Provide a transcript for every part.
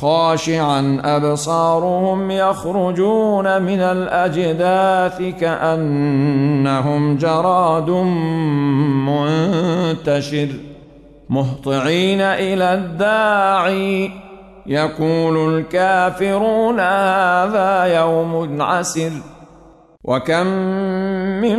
خاشعا أبصارهم يخرجون من الأجداث كأنهم جراد منتشر. مهطعين إلى الداعي. يقول الكافرون هذا يوم عسر. وكم من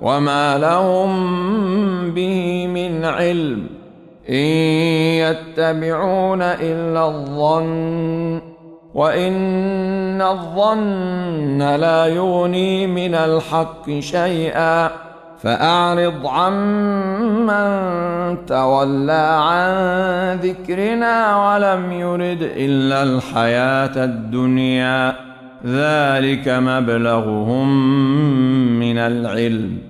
وما لهم به من علم ان يتبعون الا الظن وان الظن لا يغني من الحق شيئا فأعرض عمن تولى عن ذكرنا ولم يرد إلا الحياة الدنيا ذلك مبلغهم من العلم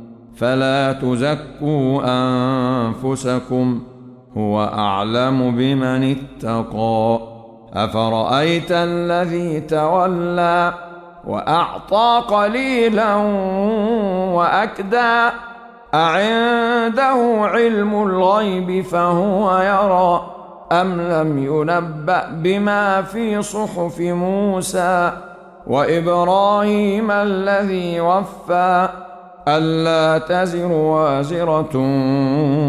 فلا تزكوا أنفسكم هو أعلم بمن اتقى. أفرأيت الذي تولى وأعطى قليلا وأكدى؟ أعنده علم الغيب فهو يرى. أم لم ينبأ بما في صحف موسى وإبراهيم الذي وفى؟ ألا تزر وازرة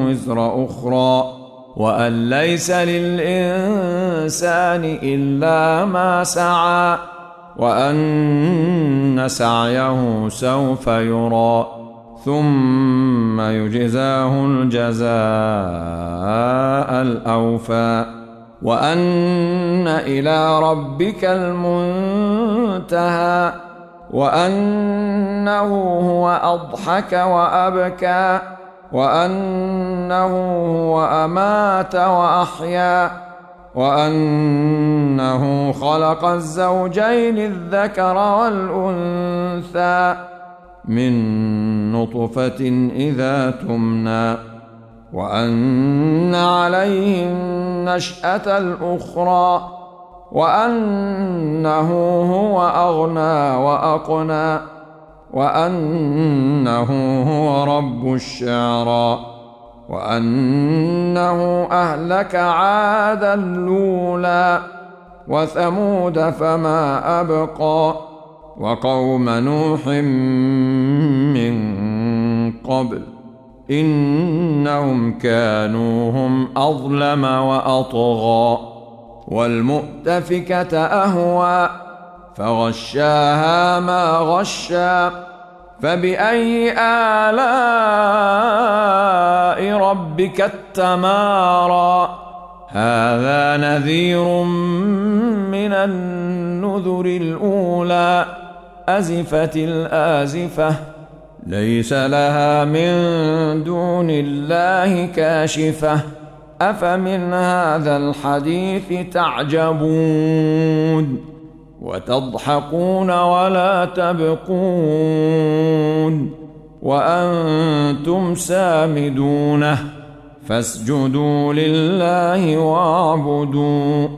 وزر أخرى وأن ليس للإنسان إلا ما سعى وأن سعيه سوف يرى ثم يجزاه الجزاء الأوفى وأن إلى ربك المنتهى. وأنه هو أضحك وأبكى وأنه هو أمات وأحيا وأنه خلق الزوجين الذكر والأنثى من نطفة إذا تمنى وأن عليه النشأة الأخرى. وأنه هو أغنى وأقنى وأنه هو رب الشعرى وأنه أهلك عادا الأولى وثمود فما أبقى وقوم نوح من قبل إنهم كانوا هم أظلم وأطغى والمؤتفكة أهوى فغشاها ما غشا فبأي آلاء ربك التمارى؟ هذا نذير من النذر الأولى أزفت الآزفة ليس لها من دون الله كاشفة. أفمن هذا الحديث تعجبون وتضحكون ولا تبقون وأنتم سامدونه فاسجدوا لله واعبدوا